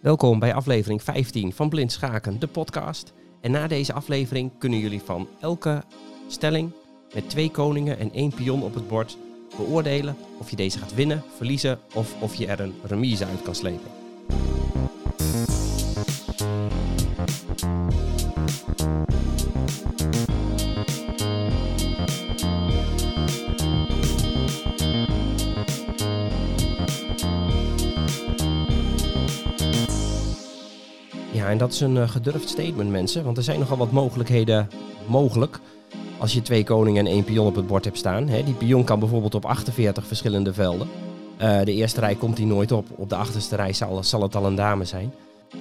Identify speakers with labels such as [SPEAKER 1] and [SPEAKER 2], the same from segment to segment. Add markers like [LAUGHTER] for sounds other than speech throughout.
[SPEAKER 1] Welkom bij aflevering 15 van Blind Schaken, de podcast. En na deze aflevering kunnen jullie van elke stelling met twee koningen en één pion op het bord beoordelen of je deze gaat winnen, verliezen of of je er een remise uit kan slepen. En dat is een uh, gedurfd statement, mensen. Want er zijn nogal wat mogelijkheden mogelijk. Als je twee koningen en één pion op het bord hebt staan. Hè. Die pion kan bijvoorbeeld op 48 verschillende velden. Uh, de eerste rij komt hij nooit op. Op de achterste rij zal, zal het al een dame zijn.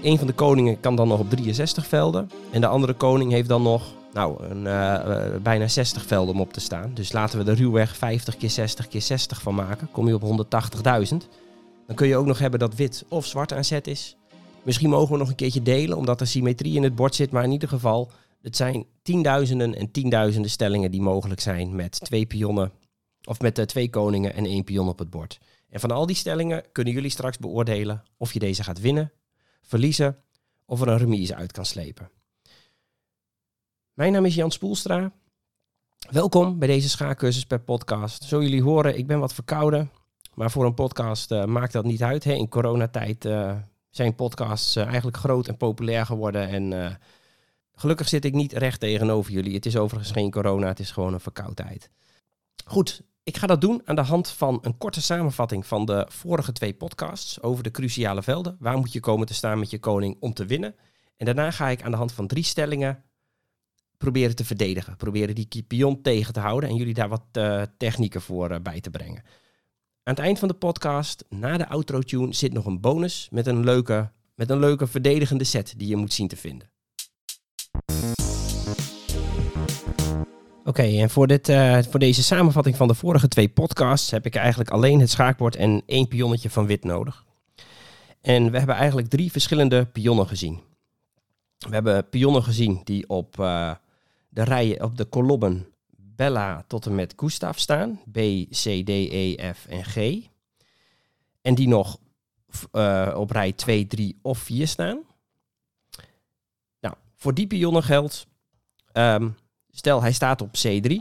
[SPEAKER 1] Een van de koningen kan dan nog op 63 velden. En de andere koning heeft dan nog nou, een, uh, bijna 60 velden om op te staan. Dus laten we er ruwweg 50 keer 60 keer 60 van maken. Kom je op 180.000. Dan kun je ook nog hebben dat wit of zwart aan zet is. Misschien mogen we nog een keertje delen, omdat er symmetrie in het bord zit. Maar in ieder geval, het zijn tienduizenden en tienduizenden stellingen die mogelijk zijn met twee pionnen. Of met uh, twee koningen en één pion op het bord. En van al die stellingen kunnen jullie straks beoordelen of je deze gaat winnen, verliezen of er een remise uit kan slepen. Mijn naam is Jan Spoelstra. Welkom bij deze schaakcursus per podcast. Zo jullie horen, ik ben wat verkouden. Maar voor een podcast uh, maakt dat niet uit. Hè. In coronatijd uh, zijn podcasts uh, eigenlijk groot en populair geworden. En uh, gelukkig zit ik niet recht tegenover jullie. Het is overigens geen corona, het is gewoon een verkoudheid. Goed, ik ga dat doen aan de hand van een korte samenvatting van de vorige twee podcasts over de cruciale velden. Waar moet je komen te staan met je koning om te winnen? En daarna ga ik aan de hand van drie stellingen proberen te verdedigen. Proberen die pion tegen te houden en jullie daar wat uh, technieken voor bij te brengen. Aan het eind van de podcast, na de outro tune, zit nog een bonus met een leuke, met een leuke verdedigende set die je moet zien te vinden. Oké, en voor, dit, uh, voor deze samenvatting van de vorige twee podcasts heb ik eigenlijk alleen het schaakbord en één pionnetje van wit nodig. En we hebben eigenlijk drie verschillende pionnen gezien. We hebben pionnen gezien die op uh, de rijen, op de kolommen Bella tot en met Gustav staan. B, C, D, E, F en G. En die nog uh, op rij 2, 3 of 4 staan. Nou, voor die pionnen geldt, um, stel hij staat op C3.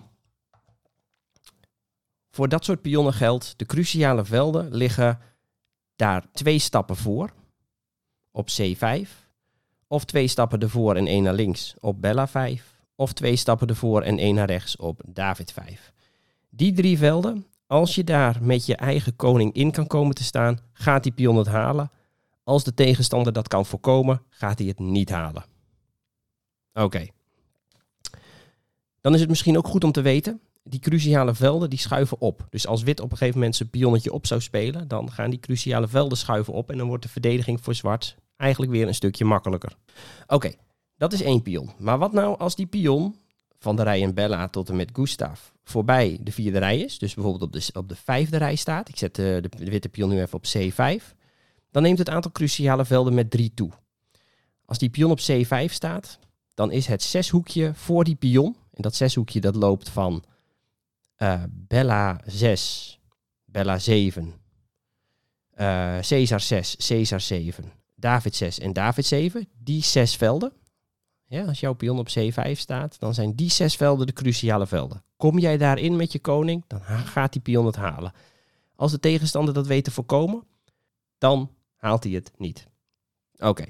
[SPEAKER 1] Voor dat soort pionnen geldt, de cruciale velden liggen daar twee stappen voor, op C5. Of twee stappen ervoor en één naar links op Bella 5 of twee stappen ervoor en één naar rechts op David 5. Die drie velden, als je daar met je eigen koning in kan komen te staan, gaat die pion het halen. Als de tegenstander dat kan voorkomen, gaat hij het niet halen. Oké. Dan is het misschien ook goed om te weten, die cruciale velden die schuiven op. Dus als wit op een gegeven moment zijn pionnetje op zou spelen, dan gaan die cruciale velden schuiven op en dan wordt de verdediging voor zwart eigenlijk weer een stukje makkelijker. Oké. Dat is één pion. Maar wat nou als die pion van de rij en Bella tot en met Gustav voorbij de vierde rij is, dus bijvoorbeeld op de, op de vijfde rij staat, ik zet de, de, de witte pion nu even op C5, dan neemt het aantal cruciale velden met 3 toe. Als die pion op C5 staat, dan is het zeshoekje voor die pion, en dat zeshoekje dat loopt van uh, Bella 6, Bella 7, uh, Caesar 6, Caesar 7, David 6 en David 7, die zes velden, ja, als jouw pion op C5 staat, dan zijn die zes velden de cruciale velden. Kom jij daarin met je koning, dan gaat die pion het halen. Als de tegenstander dat weet te voorkomen, dan haalt hij het niet. Oké.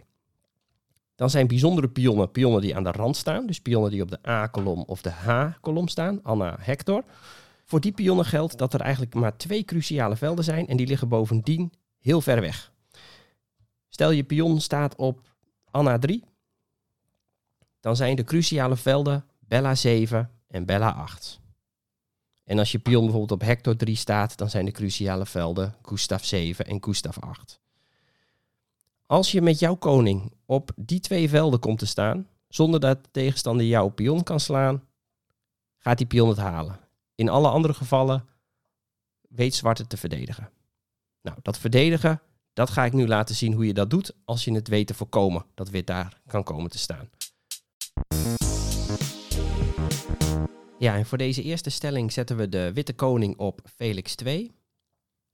[SPEAKER 1] Dan zijn bijzondere pionnen, pionnen die aan de rand staan. Dus pionnen die op de A-kolom of de H-kolom staan. Anna, Hector. Voor die pionnen geldt dat er eigenlijk maar twee cruciale velden zijn en die liggen bovendien heel ver weg. Stel je pion staat op Anna 3, dan zijn de cruciale velden Bella 7 en Bella 8. En als je pion bijvoorbeeld op Hector 3 staat, dan zijn de cruciale velden Gustav 7 en Gustav 8. Als je met jouw koning op die twee velden komt te staan, zonder dat de tegenstander jouw pion kan slaan, gaat die pion het halen. In alle andere gevallen weet zwart het te verdedigen. Nou, dat verdedigen, dat ga ik nu laten zien hoe je dat doet als je het weet te voorkomen dat wit daar kan komen te staan. Ja, en voor deze eerste stelling zetten we de witte koning op Felix 2.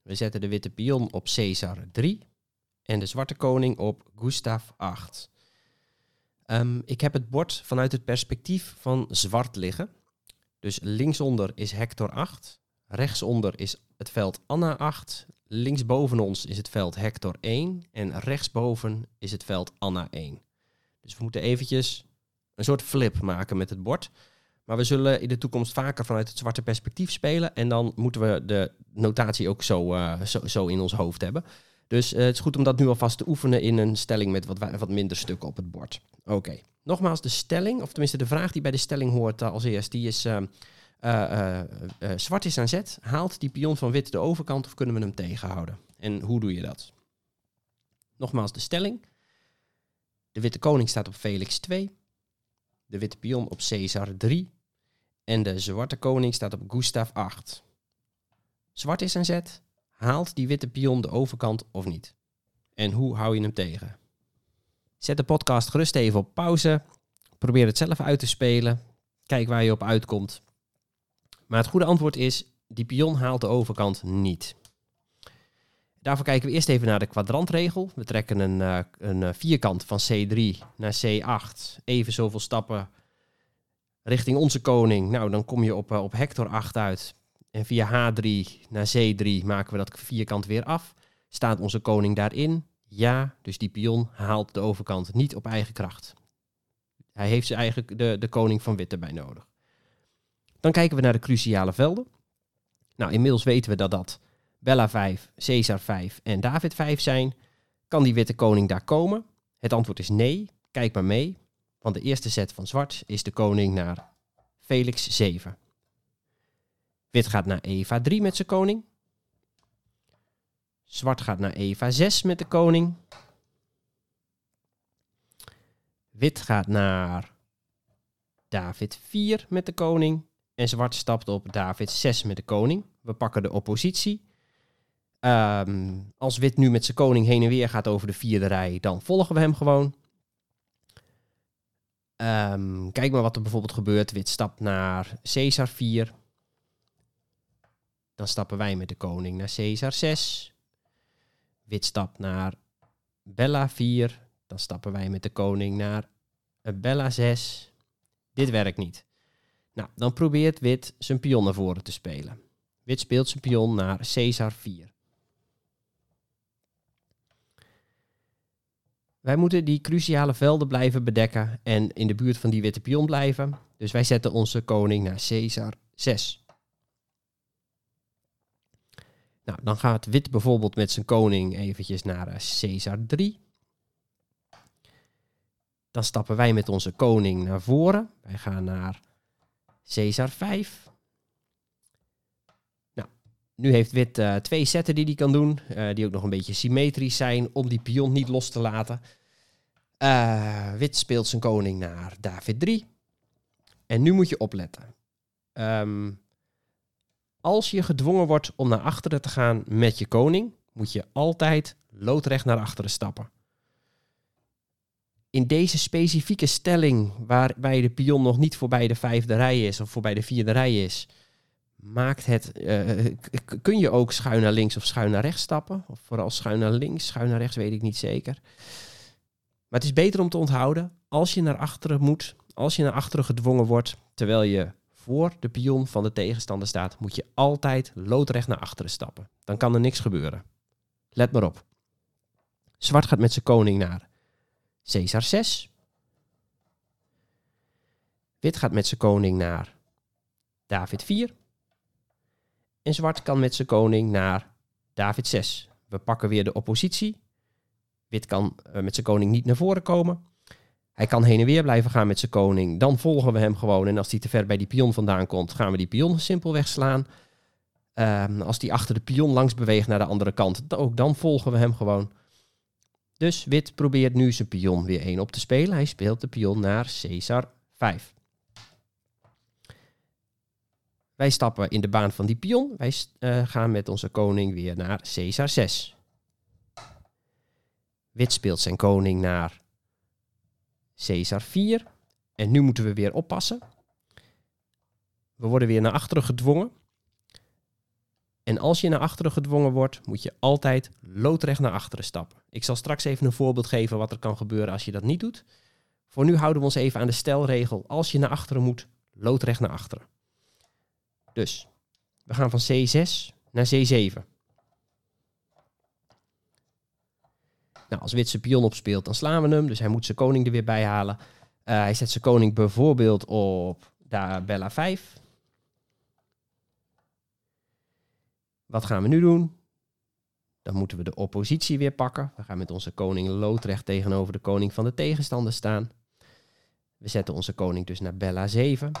[SPEAKER 1] We zetten de witte pion op Caesar 3. En de zwarte koning op Gustav 8. Ehm, ik heb het bord vanuit het perspectief van zwart liggen. Dus linksonder is Hector 8. Rechtsonder is het veld Anna 8. Linksboven ons is het veld Hector 1. En rechtsboven is het veld Anna 1. Dus we moeten eventjes een soort flip maken met het bord. Maar we zullen in de toekomst vaker vanuit het zwarte perspectief spelen. En dan moeten we de notatie ook zo, uh, zo, zo in ons hoofd hebben. Dus uh, het is goed om dat nu alvast te oefenen in een stelling met wat, wat minder stukken op het bord. Oké, nogmaals de stelling, of tenminste de vraag die bij de stelling hoort uh, als eerst, die is... zwart is aan zet, haalt die pion van wit de overkant of kunnen we hem tegenhouden? En hoe doe je dat? Nogmaals de stelling. De witte koning staat op Felix 2 de witte pion op Caesar 3 en de zwarte koning staat op Gustav 8. Zwart is aan zet, haalt die witte pion de overkant of niet? En hoe hou je hem tegen? Zet de podcast gerust even op pauze, probeer het zelf uit te spelen, kijk waar je op uitkomt. Maar het goede antwoord is, die pion haalt de overkant niet. Daarvoor kijken we eerst even naar de kwadrantregel. We trekken een, uh, een eh, vierkant van C3 naar C8. Even zoveel stappen richting onze koning. Nou, dan kom je op, uh, op Hector 8 uit. En via H3 naar C3 maken we dat vierkant weer af. Staat onze koning daarin? Ja, dus die pion haalt de overkant niet op eigen kracht. Hij heeft zijn eigen, de, de koning van wit erbij nodig. Dan kijken we naar de cruciale velden. Nou, inmiddels weten we dat dat Bella 5, Caesar 5 en David 5 zijn, kan die witte koning daar komen? Het antwoord is nee. Kijk maar mee, want de eerste set van zwart is de koning naar Felix 7. Wit gaat naar Eva 3 met zijn koning. Zwart gaat naar Eva 6 met de koning. Wit gaat naar David 4 met de koning. En zwart stapt op David 6 met de koning. We pakken de oppositie. Ehm, als wit nu met zijn koning heen en weer gaat over de vierde rij, dan volgen we hem gewoon. Um, kijk maar wat er bijvoorbeeld gebeurt. Wit stapt naar Caesar 4. Dan stappen wij met de koning naar Caesar 6. Wit stapt naar Bella 4. Dan stappen wij met de koning naar Bella 6. Dit werkt niet. Nou, dan probeert wit zijn pion naar voren te spelen. Wit speelt zijn pion naar Caesar 4. Wij moeten die cruciale velden blijven bedekken en in de buurt van die witte pion blijven. Dus wij zetten onze koning naar Caesar 6. Nou, dan gaat wit bijvoorbeeld met zijn koning eventjes naar uh, Caesar 3. Dan stappen wij met onze koning naar voren. Wij gaan naar Caesar 5. Nu heeft wit uh, twee zetten die hij kan doen, uh, die ook nog een beetje symmetrisch zijn om die pion niet los te laten. Uh, wit speelt zijn koning naar David 3. En nu moet je opletten. Um, als je gedwongen wordt om naar achteren te gaan met je koning, moet je altijd loodrecht naar achteren stappen. In deze specifieke stelling, waarbij de pion nog niet voorbij de vijfde rij is of voorbij de vierde rij is, maakt het, uh, kun je ook schuin naar links of schuin naar rechts stappen. Of vooral schuin naar links, schuin naar rechts weet ik niet zeker. Maar het is beter om te onthouden, als je naar achteren moet, als je naar achteren gedwongen wordt, terwijl je voor de pion van de tegenstander staat, moet je altijd loodrecht naar achteren stappen. Dan kan er niks gebeuren. Let maar op. Zwart gaat met zijn koning naar Caesar 6. Wit gaat met zijn koning naar David 4. En zwart kan met zijn koning naar David 6. We pakken weer de oppositie. Wit kan uh, met zijn koning niet naar voren komen. Hij kan heen en weer blijven gaan met zijn koning. Dan volgen we hem gewoon. En als hij te ver bij die pion vandaan komt, gaan we die pion simpelweg slaan. Uh, als hij achter de pion langs beweegt naar de andere kant, ook dan volgen we hem gewoon. Dus wit probeert nu zijn pion weer één op te spelen. Hij speelt de pion naar Caesar 5. Wij stappen in de baan van die pion. Wij uh, gaan met onze koning weer naar Caesar 6. Wit speelt zijn koning naar Caesar 4. En nu moeten we weer oppassen. We worden weer naar achteren gedwongen. En als je naar achteren gedwongen wordt, moet je altijd loodrecht naar achteren stappen. Ik zal straks even een voorbeeld geven wat er kan gebeuren als je dat niet doet. Voor nu houden we ons even aan de stelregel. Als je naar achteren moet, loodrecht naar achteren. Dus, we gaan van C6 naar C7. Nou, als wit zijn pion opspeelt, dan slaan we hem. Dus hij moet zijn koning er weer bij halen. Uh, hij zet zijn koning bijvoorbeeld op bella 5. Wat gaan we nu doen? Dan moeten we de oppositie weer pakken. We gaan met onze koning loodrecht tegenover de koning van de tegenstander staan. We zetten onze koning dus naar bella 7.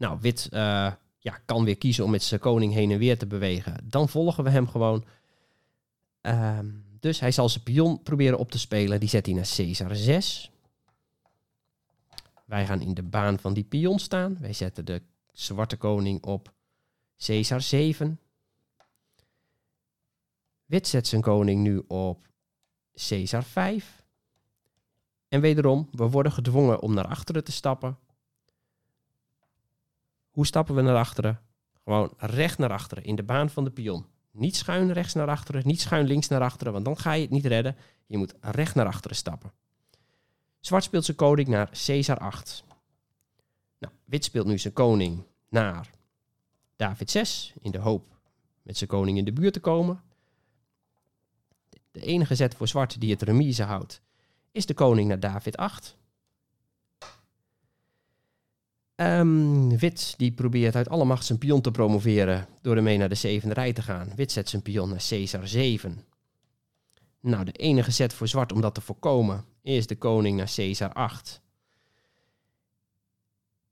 [SPEAKER 1] Nou, wit uh, ja, kan weer kiezen om met zijn koning heen en weer te bewegen. Dan volgen we hem gewoon. Uh, dus hij zal zijn pion proberen op te spelen. Die zet hij naar Caesar 6. Wij gaan in de baan van die pion staan. Wij zetten de zwarte koning op Caesar 7. Wit zet zijn koning nu op Caesar 5. En wederom, we worden gedwongen om naar achteren te stappen. Hoe stappen we naar achteren? Gewoon recht naar achteren, in de baan van de pion. Niet schuin rechts naar achteren, niet schuin links naar achteren, want dan ga je het niet redden. Je moet recht naar achteren stappen. Zwart speelt zijn koning naar Caesar 8. Nou, wit speelt nu zijn koning naar David 6, in de hoop met zijn koning in de buurt te komen. De enige zet voor zwart die het remise houdt, is de koning naar David 8. Um, wit die probeert uit alle macht zijn pion te promoveren door ermee naar de zevende rij te gaan. Wit zet zijn pion naar Caesar 7. Nou, de enige zet voor zwart om dat te voorkomen is de koning naar Caesar 8.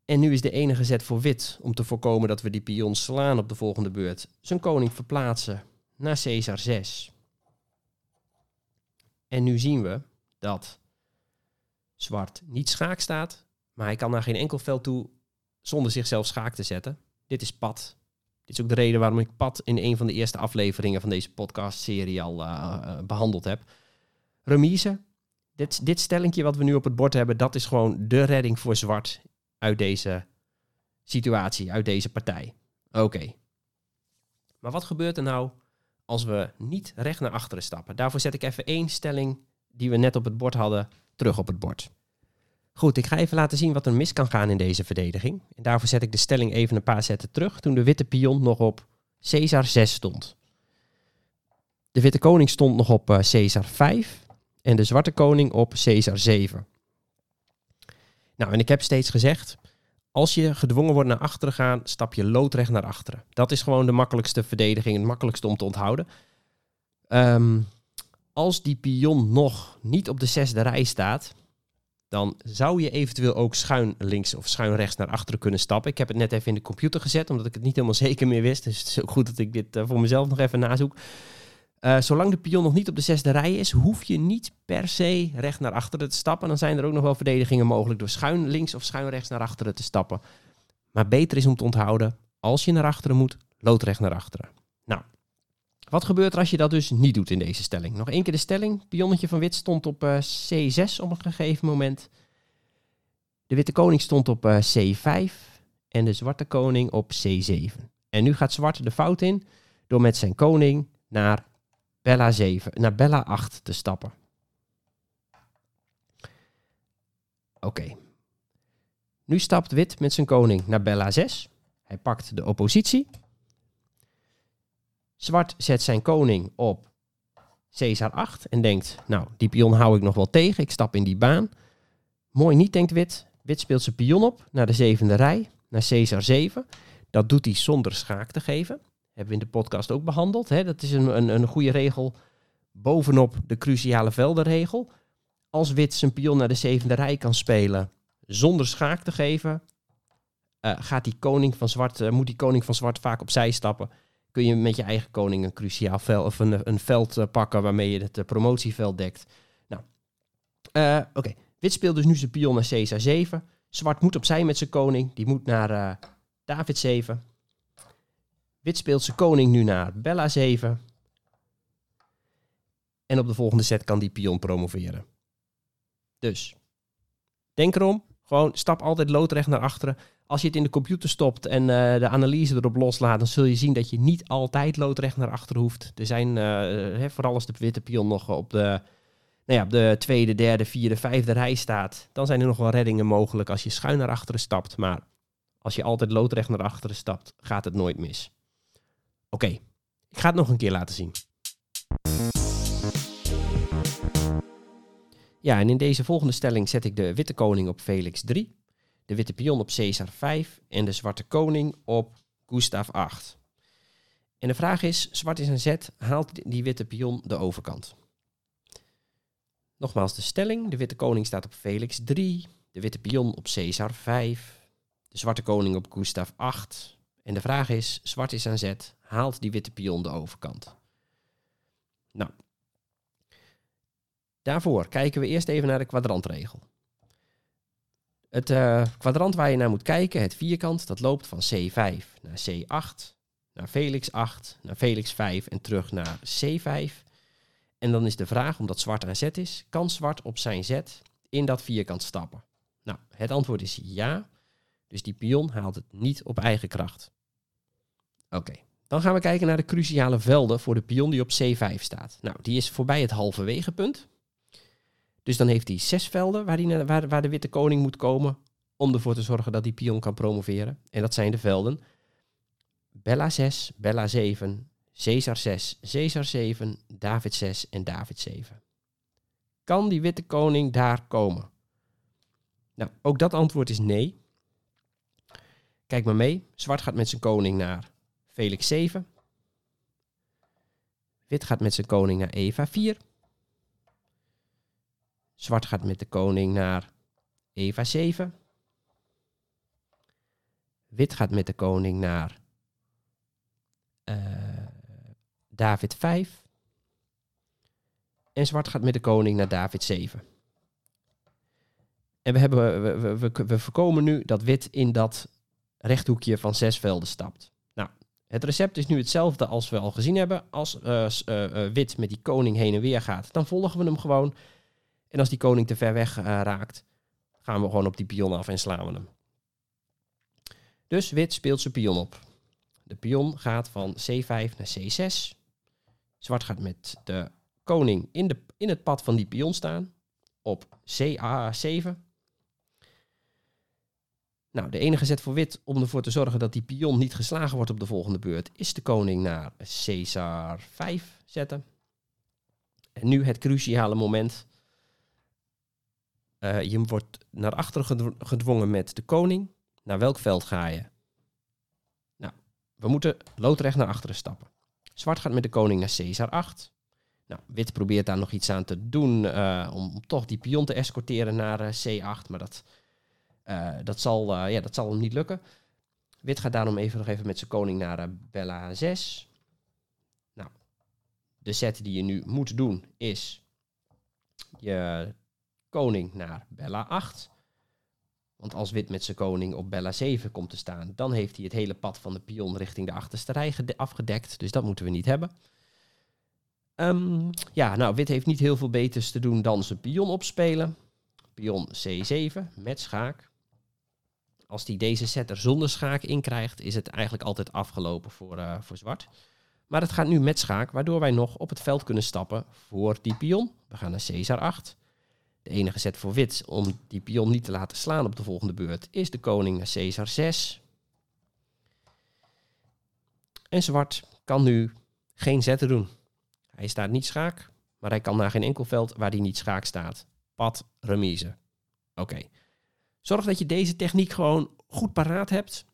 [SPEAKER 1] En nu is de enige zet voor wit om te voorkomen dat we die pion slaan op de volgende beurt. Zijn koning verplaatsen naar Caesar 6. En nu zien we dat zwart niet schaak staat, maar hij kan naar geen enkel veld toe zonder zichzelf schaak te zetten. Dit is pad. Dit is ook de reden waarom ik pad in een van de eerste afleveringen van deze podcast-serie al uh, behandeld heb. Remise. Dit, dit stellingje wat we nu op het bord hebben, dat is gewoon de redding voor zwart uit deze situatie, uit deze partij. Oké. Maar wat gebeurt er nou als we niet recht naar achteren stappen? Daarvoor zet ik even één stelling die we net op het bord hadden, terug op het bord. Goed, ik ga even laten zien wat er mis kan gaan in deze verdediging. En daarvoor zet ik de stelling even een paar zetten terug toen de witte pion nog op Caesar 6 stond. De witte koning stond nog op uh, Caesar 5 en de zwarte koning op Caesar 7. Nou, en ik heb steeds gezegd, als je gedwongen wordt naar achteren gaan, stap je loodrecht naar achteren. Dat is gewoon de makkelijkste verdediging, het makkelijkste om te onthouden. Um, als die pion nog niet op de zesde rij staat, dan zou je eventueel ook schuin links of schuin rechts naar achteren kunnen stappen. Ik heb het net even in de computer gezet, omdat ik het niet helemaal [LAUGHS] zeker meer wist. Dus het is ook goed dat ik dit uh, voor mezelf nog even nazoek. Uh, zolang de pion nog niet op de zesde rij is, hoef je niet per se recht naar achteren te stappen. Dan zijn er ook nog wel verdedigingen mogelijk door schuin links of schuin rechts naar achteren te stappen. Maar beter is om te onthouden, als je naar achteren moet, loodrecht naar achteren. Wat gebeurt er als je dat dus niet doet in deze stelling? Nog één keer de stelling. Pionnetje van wit stond op uh, C6 op een gegeven moment. De witte koning stond op uh, C5 en de zwarte koning op C7. En nu gaat zwart de fout in door met zijn koning naar Bella 7, naar Bella 8 te stappen. Oké. Nu stapt wit met zijn koning naar Bella 6. Hij pakt de oppositie. Zwart zet zijn koning op Caesar 8 en denkt, nou, die pion hou ik nog wel tegen, ik stap in die baan. Mooi niet, denkt wit. Wit speelt zijn pion op naar de zevende rij, naar Caesar 7. Dat doet hij zonder schaak te geven. Hebben we in de podcast ook behandeld. Hè? Dat is een, een, een goede regel bovenop de cruciale veldenregel. Als wit zijn pion naar de zevende rij kan spelen zonder schaak te geven, uh, gaat die koning van zwart, uh, moet die koning van zwart vaak opzij stappen kun je met je eigen koning een cruciaal veld of een, een veld uh, pakken waarmee je het uh, promotieveld dekt. Nou, uh, oké. Wit speelt dus nu zijn pion naar Caesar 7. Zwart moet opzij met zijn koning. Die moet naar David 7. Wit speelt zijn koning nu naar Bella 7. En op de volgende set kan die pion promoveren. Dus, denk erom. Gewoon stap altijd loodrecht naar achteren. Als je het in de computer stopt en eh, de analyse erop loslaat, dan zul je zien dat je niet altijd loodrecht naar achteren hoeft. Er zijn, uh, vooral als de witte pion nog op de, nou ja, de tweede, derde, vierde, vijfde rij staat, dan zijn er nog wel reddingen mogelijk als je schuin naar achteren stapt. Maar als je altijd loodrecht naar achteren stapt, gaat het nooit mis. Oké, ik ga het nog een keer laten zien. Ja, en in deze volgende stelling zet ik de witte koning op Felix 3, de witte pion op Caesar 5 en de zwarte koning op Gustav 8. En de vraag is, zwart is een zet, haalt die witte pion de overkant? Nogmaals de stelling, de witte koning staat op Felix 3, de witte pion op Caesar 5, de zwarte koning op Gustav 8. En de vraag is, zwart is aan zet, haalt die witte pion de overkant? Nou, Daarvoor kijken we eerst even naar de kwadrantregel. Het uh, kwadrant waar je naar moet kijken, het vierkant, dat loopt van C5 naar C8, naar Felix 8, naar Felix 5 en terug naar C5. En dan is de vraag, omdat zwart aan Z is, kan zwart op zijn Z in dat vierkant stappen? Nou, het antwoord is ja. Dus die pion haalt het niet op eigen kracht. Oké, dan gaan we kijken naar de cruciale velden voor de pion die op C5 staat. Nou, die is voorbij het halverwegepunt. Dus dan heeft hij zes velden waar, waar, waar de witte koning moet komen om ervoor te zorgen dat die pion kan promoveren. En dat zijn de velden Bella 6, Bella 7, Caesar 6, Caesar 7, David 6 en David 7. Kan die witte koning daar komen? Nou, ook dat antwoord is nee. Kijk maar mee. Zwart gaat met zijn koning naar Felix 7. Wit gaat met zijn koning naar Eva 4. Zwart gaat met de koning naar Eva 7. Wit gaat met de koning naar uh, David 5. En zwart gaat met de koning naar David 7. En we, hebben, we, we, we, voorkomen nu dat wit in dat rechthoekje van zes velden stapt. Nou, het recept is nu hetzelfde als we al gezien hebben. Als uh, uh, wit met die koning heen en weer gaat, dan volgen we hem gewoon. En als die koning te ver weg uh, raakt, gaan we gewoon op die pion af en slaan we hem. Dus wit speelt zijn pion op. De pion gaat van C5 naar C6. Zwart gaat met de koning in, de, in het pad van die pion staan op CA7. Nou, de enige zet voor wit om ervoor te zorgen dat die pion niet geslagen wordt op de volgende beurt, is de koning naar Caesar 5 zetten. En nu het cruciale moment. Uh, je wordt naar achteren gedwongen met de koning. Naar welk veld ga je? Nou, we moeten loodrecht naar achteren stappen. Zwart gaat met de koning naar Caesar 8. Nou, wit probeert daar nog iets aan te doen uh, om, toch die pion te escorteren naar uh, C8. Maar dat, dat, zal, ja, dat zal hem niet lukken. Wit gaat daarom even nog even met zijn koning naar Bella 6. Nou, de set die je nu moet doen is je koning naar Bella 8. Want als wit met zijn koning op Bella 7 komt te staan, dan heeft hij het hele pad van de pion richting de achterste rij afgedekt. Dus dat moeten we niet hebben. Um, ja, nou, wit heeft niet heel veel beters te doen dan zijn pion opspelen. Pion C7 met schaak. Als hij deze set er zonder schaak in krijgt, is het eigenlijk altijd afgelopen voor, uh, voor zwart. Maar het gaat nu met schaak, waardoor wij nog op het veld kunnen stappen voor die pion. We gaan naar Caesar 8. De enige zet voor wit om die pion niet te laten slaan op de volgende beurt is de koning naar Caesar 6. En zwart kan nu geen zetten doen. Hij staat niet schaak, maar hij kan naar geen enkel veld waar hij niet schaak staat. Pad, remise. Oké. Zorg dat je deze techniek gewoon goed paraat hebt.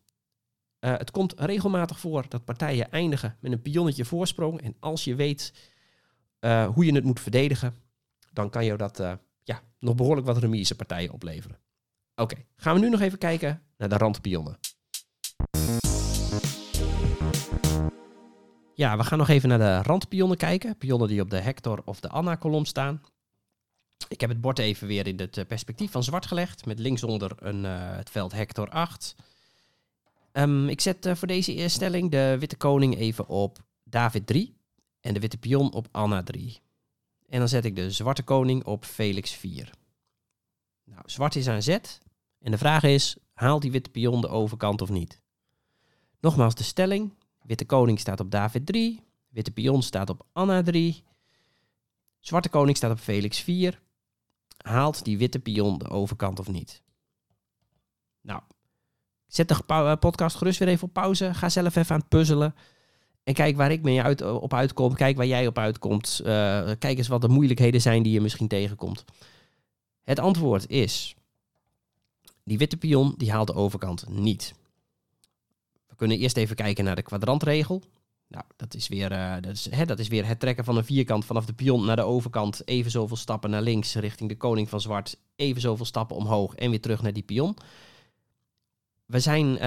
[SPEAKER 1] Uh, het komt regelmatig voor dat partijen eindigen met een pionnetje voorsprong. En als je weet uh, hoe je het moet verdedigen, dan kan je dat uh, ja, nog behoorlijk wat remisepartijen opleveren. Oké, gaan we nu nog even kijken naar de randpionnen. Ja, we gaan nog even naar de randpionnen kijken. Pionnen die op de Hector of de Anna-kolom staan. Ik heb het bord even weer in het eh, perspectief van zwart gelegd. Met linksonder een, uh, het veld Hector 8. Um, ik zet uh, voor deze stelling de witte koning even op David 3. En de witte pion op Anna 3. En dan zet ik de zwarte koning op Felix 4. Nou, zwart is aan Z. En de vraag is, haalt die witte pion de overkant of niet? Nogmaals de stelling. Witte koning staat op David 3. Witte pion staat op Anna 3. Zwarte koning staat op Felix 4. Haalt die witte pion de overkant of niet? Nou, zet de eh, podcast gerust weer even op pauze. Ga zelf even aan het puzzelen. En kijk waar ik mee uit, op uitkom. Kijk waar jij op uitkomt. Uh, kijk eens wat de moeilijkheden zijn die je misschien tegenkomt. Het antwoord is... Die witte pion die haalt de overkant niet. We kunnen eerst even kijken naar de kwadrantregel. Nou, dat is, weer, uh, dat, is, hè, dat is weer het trekken van een vierkant vanaf de pion naar de overkant. Even zoveel stappen naar links richting de koning van zwart. Even zoveel stappen omhoog en weer terug naar die pion. We zijn, uh,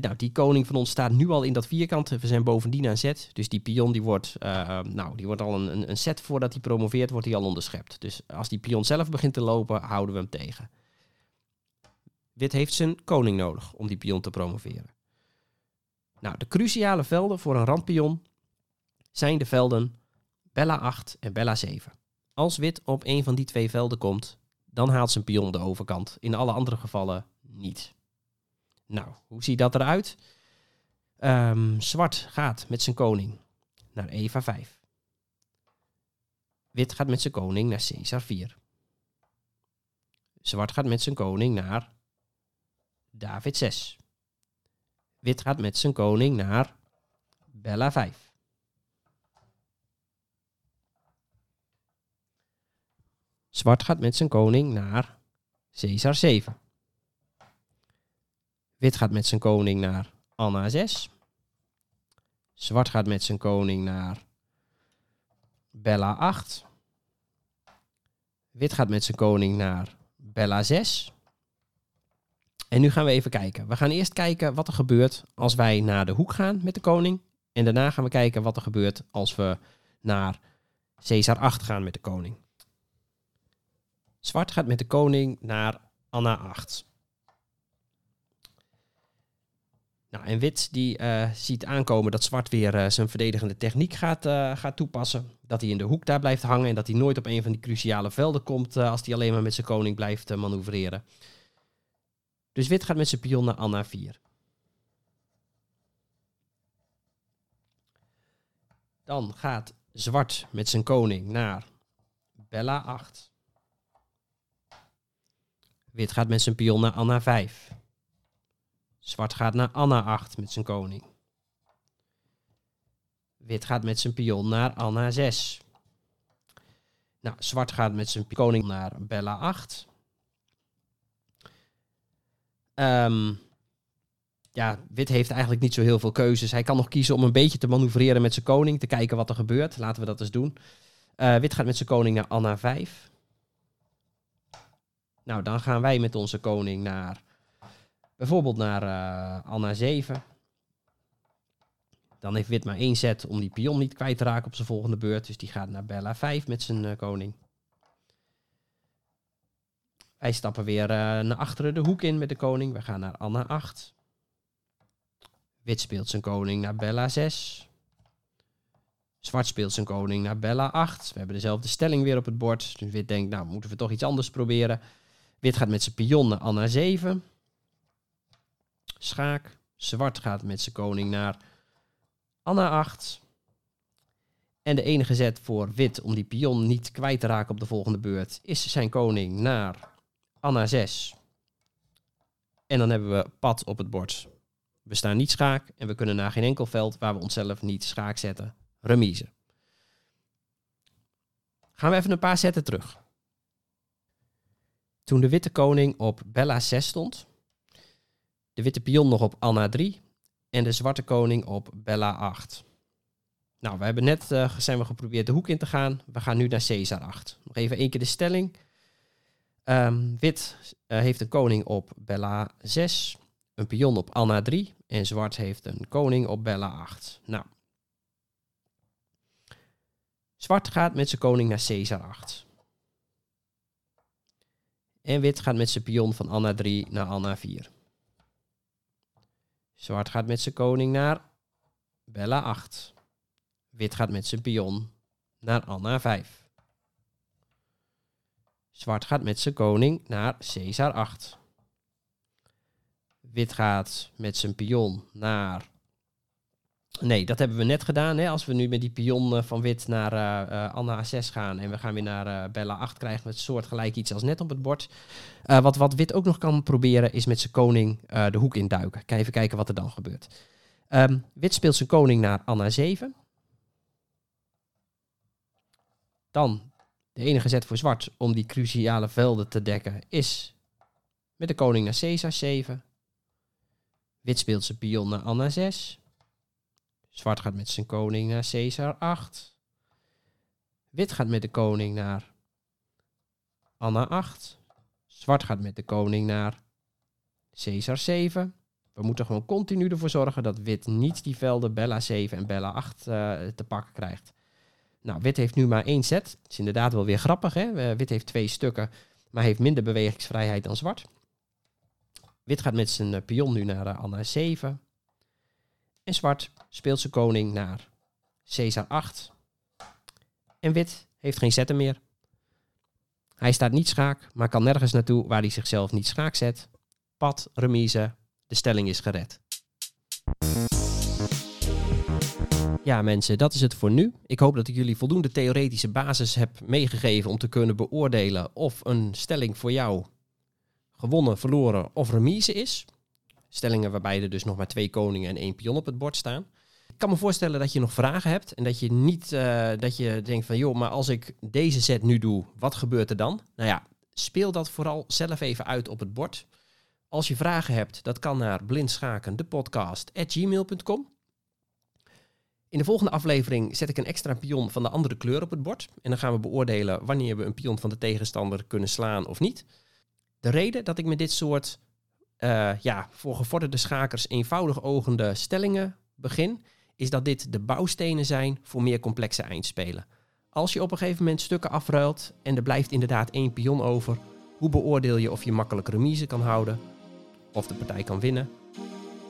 [SPEAKER 1] nou, die koning van ons staat nu al in dat vierkant. We zijn bovendien aan zet. Dus die pion die wordt, uh, nou, die wordt al een, een set voordat hij promoveert, wordt hij al onderschept. Dus als die pion zelf begint te lopen, houden we hem tegen. Wit heeft zijn koning nodig om die pion te promoveren. Nou, de cruciale velden voor een randpion zijn de velden Bella 8 en Bella 7. Als wit op een van die twee velden komt, dan haalt zijn pion de overkant. In alle andere gevallen niet. Nou, hoe ziet dat eruit? Um, zwart gaat met zijn koning naar Eva 5. Wit gaat met zijn koning naar Caesar 4. Zwart gaat met zijn koning naar David 6. Wit gaat met zijn koning naar Bella 5. Zwart gaat met zijn koning naar Caesar 7. Wit gaat met zijn koning naar Anna 6. Zwart gaat met zijn koning naar Bella 8. Wit gaat met zijn koning naar Bella 6. En nu gaan we even kijken. We gaan eerst kijken wat er gebeurt als wij naar de hoek gaan met de koning. En daarna gaan we kijken wat er gebeurt als we naar Caesar 8 gaan met de koning. Zwart gaat met de koning naar Anna 8. Nou, en wit die uh, ziet aankomen dat zwart weer uh, zijn verdedigende techniek gaat, uh, gaat toepassen. Dat hij in de hoek daar blijft hangen en dat hij nooit op een van die cruciale velden komt als hij alleen maar met zijn koning blijft manoeuvreren. Dus wit gaat met zijn pion naar Anna 4. Dan gaat zwart met zijn koning naar Bella 8. Wit gaat met zijn pion naar Anna 5. Zwart gaat naar Anna 8 met zijn koning. Wit gaat met zijn pion naar Anna 6. Nou, zwart gaat met zijn koning naar Bella 8. Um, ja, wit heeft eigenlijk niet zo heel veel keuzes. Hij kan nog kiezen om een beetje te manoeuvreren met zijn koning, te kijken wat er gebeurt. Laten we dat eens doen. Uh, wit gaat met zijn koning naar Anna 5. Nou, dan gaan wij met onze koning naar bijvoorbeeld naar uh, Anna 7. Dan heeft wit maar één zet om die pion niet kwijt te raken op zijn volgende beurt. Dus die gaat naar Bella 5 met zijn uh, koning. Wij stappen weer uh, naar achteren de hoek in met de koning. We gaan naar Anna 8. Wit speelt zijn koning naar Bella 6. Zwart speelt zijn koning naar Bella 8. We hebben dezelfde stelling weer op het bord. Dus wit denkt, nou moeten we toch iets anders proberen. Wit gaat met zijn pion naar Anna 7. Schaak. Zwart gaat met zijn koning naar Anna 8. En de enige zet voor wit om die pion niet kwijt te raken op de volgende beurt is zijn koning naar Anna 6. En dan hebben we pad op het bord. We staan niet schaak en we kunnen naar geen enkel veld waar we onszelf niet schaak zetten. Remise. Gaan we even een paar zetten terug. Toen de witte koning op Bella 6 stond, de witte pion nog op Anna 3 en de zwarte koning op Bella 8. Nou, we hebben net uh, zijn we geprobeerd de hoek in te gaan. We gaan nu naar Caesar 8. Nog even één keer de stelling. Um, wit uh, heeft een koning op Bella 6, een pion op Anna 3 en zwart heeft een koning op Bella 8. Nou. Zwart gaat met zijn koning naar Caesar 8. En wit gaat met zijn pion van Anna 3 naar Anna 4. Zwart gaat met zijn koning naar Bella 8. Wit gaat met zijn pion naar Anna 5. Zwart gaat met zijn koning naar Caesar 8. Wit gaat met zijn pion naar... Nee, dat hebben we net gedaan. Hè? Als we nu met die pion eh, van wit naar eh, eh, Anna 6 gaan en we gaan weer naar Bella 8, krijgen we het soortgelijk iets als net op het bord. wat, wat wit ook nog kan proberen is met zijn koning de hoek induiken. Kan even kijken wat er dan gebeurt. Ehm, wit speelt zijn koning naar Anna 7. Dan de enige zet voor zwart om die cruciale velden te dekken is met de koning naar Caesar 7. Wit speelt zijn pion naar Anna 6. Zwart gaat met zijn koning naar Caesar 8. Wit gaat met de koning naar Anna 8. Zwart gaat met de koning naar Caesar 7. We moeten gewoon continu ervoor zorgen dat wit niet die velden Bella 7 en Bella 8 uh, eh, te pakken krijgt. Nou, wit heeft nu maar één set. Dat is inderdaad wel weer grappig. Hè? Wit heeft twee stukken, maar heeft minder bewegingsvrijheid dan zwart. Wit gaat met zijn eh, pion nu naar uh, Anna 7. En zwart speelt zijn koning naar Caesar 8. En wit heeft geen zetten meer. Hij staat niet schaak, maar kan nergens naartoe waar hij zichzelf niet schaak zet. Pad, remise, de stelling is gered. Ja, mensen, dat is het voor nu. Ik hoop dat ik jullie voldoende theoretische basis heb meegegeven om te kunnen beoordelen of een stelling voor jou gewonnen, verloren of remise is. Stellingen waarbij er dus nog maar twee koningen en één pion op het bord staan. Ik kan me voorstellen dat je nog vragen hebt en dat je niet uh, dat je denkt van joh, maar als ik deze set nu doe, wat gebeurt er dan? Nou ja, speel dat vooral zelf even uit op het bord. Als je vragen hebt, dat kan naar blindschaken gmail.com. In de volgende aflevering zet ik een extra pion van de andere kleur op het bord. En dan gaan we beoordelen wanneer we een pion van de tegenstander kunnen slaan of niet. De reden dat ik met dit soort uh, ja, voor gevorderde schakers eenvoudig ogende stellingen begin, is dat dit de bouwstenen zijn voor meer complexe eindspelen. Als je op een gegeven moment stukken afruilt en er blijft inderdaad één pion over, hoe beoordeel je of je makkelijk remise kan houden of de partij kan winnen?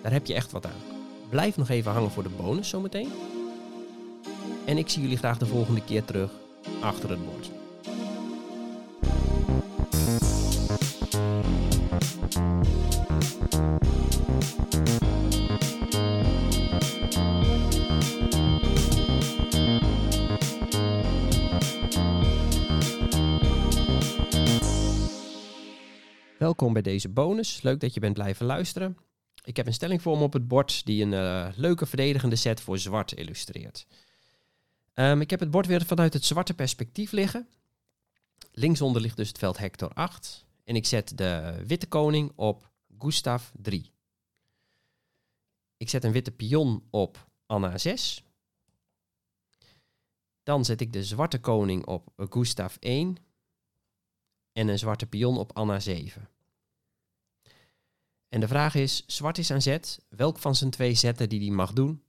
[SPEAKER 1] Daar heb je echt wat aan. Blijf nog even hangen voor de bonus zometeen. En ik zie jullie graag de volgende keer terug achter het bord. Bij deze bonus. Leuk dat je bent blijven luisteren. Ik heb een stelling voor me op het bord die een uh, leuke verdedigende set voor zwart illustreert. Um, ik heb het bord weer vanuit het zwarte perspectief liggen. Linksonder ligt dus het veld Hector 8. En ik zet de witte koning op Gustav 3. Ik zet een witte pion op Anna 6. Dan zet ik de zwarte koning op Gustav 1. En een zwarte pion op Anna 7. En de vraag is, zwart is aan zet. Welk van zijn twee zetten die hij mag doen,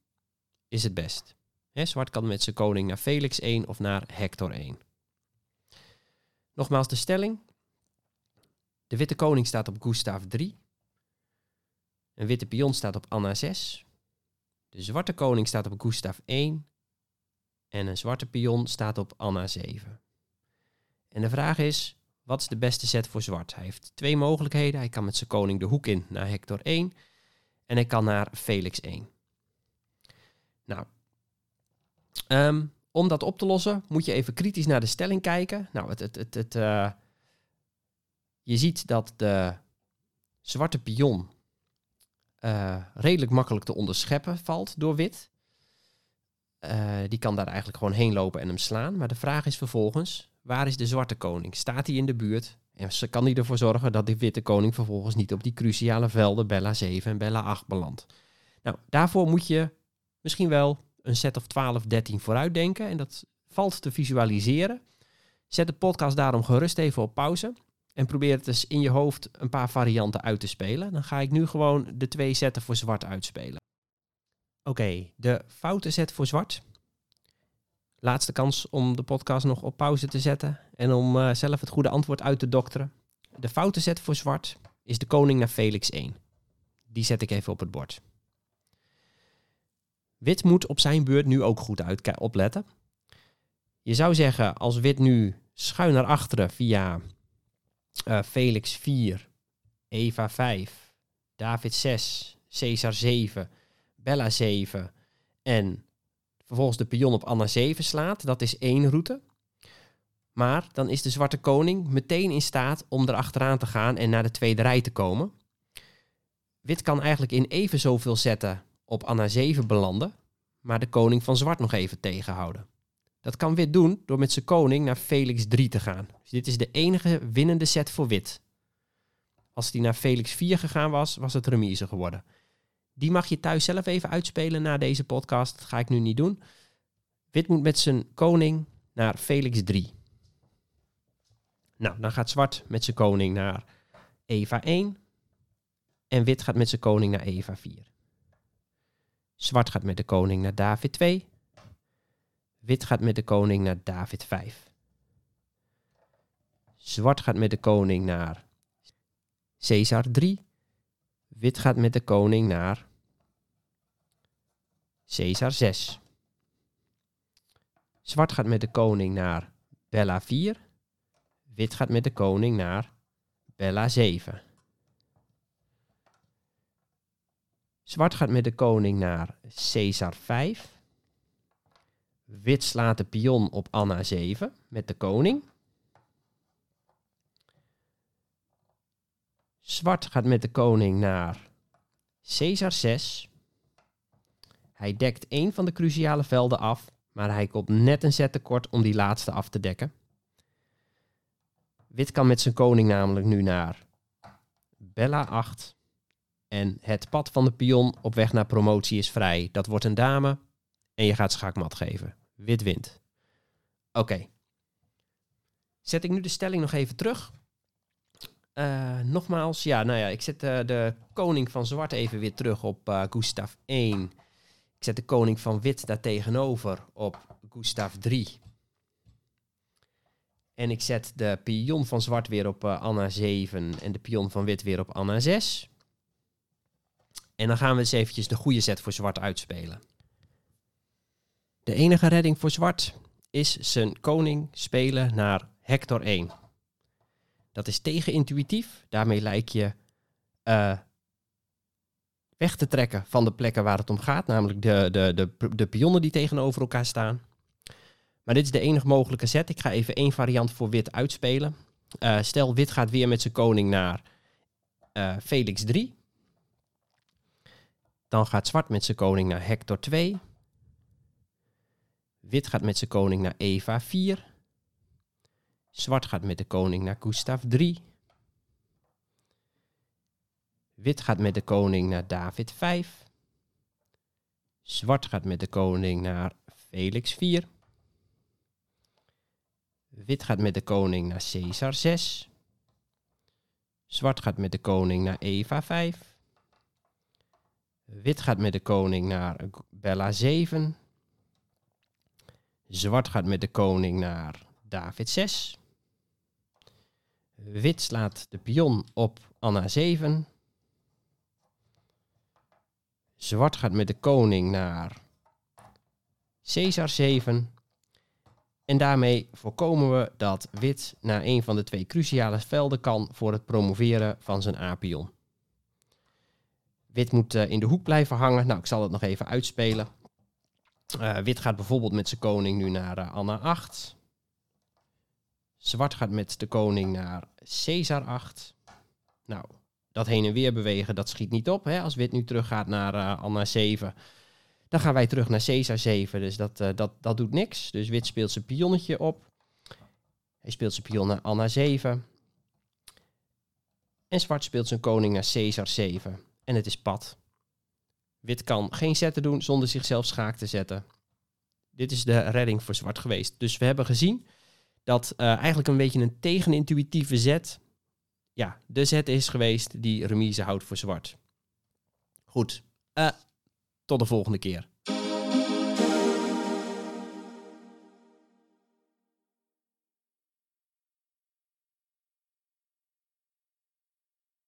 [SPEAKER 1] is het best? zwart kan met zijn koning naar Felix 1 of naar Hector 1. Nogmaals de stelling. De witte koning staat op Gustav 3. Een witte pion staat op Anna 6. De zwarte koning staat op Gustav 1. En een zwarte pion staat op Anna 7. En de vraag is, wat is de beste set voor zwart? Hij heeft twee mogelijkheden. Hij kan met zijn koning de hoek in naar Hector 1. En hij kan naar Felix 1. Nou, um, om dat op te lossen moet je even kritisch naar de stelling kijken. Nou, het, het, het, uh, je ziet dat de zwarte pion uh, redelijk makkelijk te onderscheppen valt door wit. Uh, die kan daar eigenlijk gewoon heen lopen en hem slaan. Maar de vraag is vervolgens, waar is de zwarte koning? Staat hij in de buurt? En kan hij ervoor zorgen dat de witte koning vervolgens niet op die cruciale velden Bella 7 en Bella 8 belandt? Nou, daarvoor moet je misschien wel een set of 12, 13 vooruit denken. En dat valt te visualiseren. Zet de podcast daarom gerust even op pauze. En probeer het eens in je hoofd een paar varianten uit te spelen. Dan ga ik nu gewoon de twee zetten voor zwart uitspelen. Oké, de foute set voor zwart. Laatste kans om de podcast nog op pauze te zetten en om uh, zelf het goede antwoord uit te dokteren. De foute set voor zwart is de koning naar Felix 1. Die zet ik even op het bord. Wit moet op zijn beurt nu ook goed opletten. Je zou zeggen, als wit nu schuin naar achteren via uh, Felix 4, Eva 5 David 6, Caesar 7, Bella 7 en vervolgens de pion op Anna 7 slaat, dat is één route. Maar dan is de zwarte koning meteen in staat om erachteraan te gaan en naar de tweede rij te komen. Wit kan eigenlijk in even zoveel zetten op Anna 7 belanden, maar de koning van zwart nog even tegenhouden. Dat kan wit doen door met zijn koning naar Felix 3 te gaan. Dus dit is de enige winnende set voor wit. Als die naar Felix 4 gegaan was, was het remise geworden. Die mag je thuis zelf even uitspelen na deze podcast. Dat ga ik nu niet doen. Wit moet met zijn koning naar Felix 3. Nou, dan gaat zwart met zijn koning naar Eva 1. En wit gaat met zijn koning naar Eva 4. Zwart gaat met de koning naar David 2. Wit gaat met de koning naar David 5. Zwart gaat met de koning naar Caesar 3. Wit gaat met de koning naar Caesar 6. Zwart gaat met de koning naar Bella 4. Wit gaat met de koning naar Bella 7. Zwart gaat met de koning naar Caesar 5. Wit slaat de pion op Anna 7 met de koning. Zwart gaat met de koning naar Caesar 6. Hij dekt één van de cruciale velden af, maar hij komt net een zet tekort om die laatste af te dekken. Wit kan met zijn koning namelijk nu naar Bella 8. En het pad van de pion op weg naar promotie is vrij. Dat wordt een dame en je gaat schaakmat geven. Wit wint. Oké. Zet ik nu de stelling nog even terug. Uh, nogmaals, ja, nou ja, ik zet uh, de koning van zwart even weer terug op uh, Gustav 1. Ik zet de koning van wit daar tegenover op Gustav 3. En ik zet de pion van zwart weer op Anna 7 en de pion van wit weer op Anna 6. En dan gaan we eens eventjes de goede zet voor zwart uitspelen. De enige redding voor zwart is zijn koning spelen naar Hector 1. Dat is tegenintuïtief. Daarmee lijkt je uh, weg te trekken van de plekken waar het om gaat, namelijk de, de, de, de pionnen die tegenover elkaar staan. Maar dit is de enige mogelijke zet. Ik ga even één variant voor wit uitspelen. Uh, stel, wit gaat weer met zijn koning naar uh, Felix 3. Dan gaat zwart met zijn koning naar Hector 2. Wit gaat met zijn koning naar Eva 4. Zwart gaat met de koning naar Gustav 3. Wit gaat met de koning naar David 5. Zwart gaat met de koning naar Felix 4. Wit gaat met de koning naar Caesar 6. Zwart gaat met de koning naar Eva 5. Wit gaat met de koning naar Bella 7. Zwart gaat met de koning naar David 6. Wit slaat de pion op Anna 7. Zwart gaat met de koning naar Caesar 7. En daarmee voorkomen we dat wit naar een van de twee cruciale velden kan voor het promoveren van zijn A-pion. Wit moet uh, in de hoek blijven hangen. Nou, ik zal het nog even uitspelen. Uh, wit gaat bijvoorbeeld met zijn koning nu naar uh, Anna 8. Zwart gaat met de koning naar Caesar 8. Nou, dat heen en weer bewegen, dat schiet niet op. Hè? Als wit nu teruggaat naar uh, Anna 7, dan gaan wij terug naar Caesar 7. Dus dat, uh, dat, dat doet niks. Dus wit speelt zijn pionnetje op. Hij speelt zijn pion naar Anna 7. En zwart speelt zijn koning naar Caesar 7. En het is pad. Wit kan geen zetten doen zonder zichzelf schaak te zetten. Dit is de redding voor zwart geweest. Dus we hebben gezien dat uh, eigenlijk een beetje een tegenintuïtieve zet, ja, de zet is geweest die remise houdt voor zwart. Goed, uh, tot de volgende keer.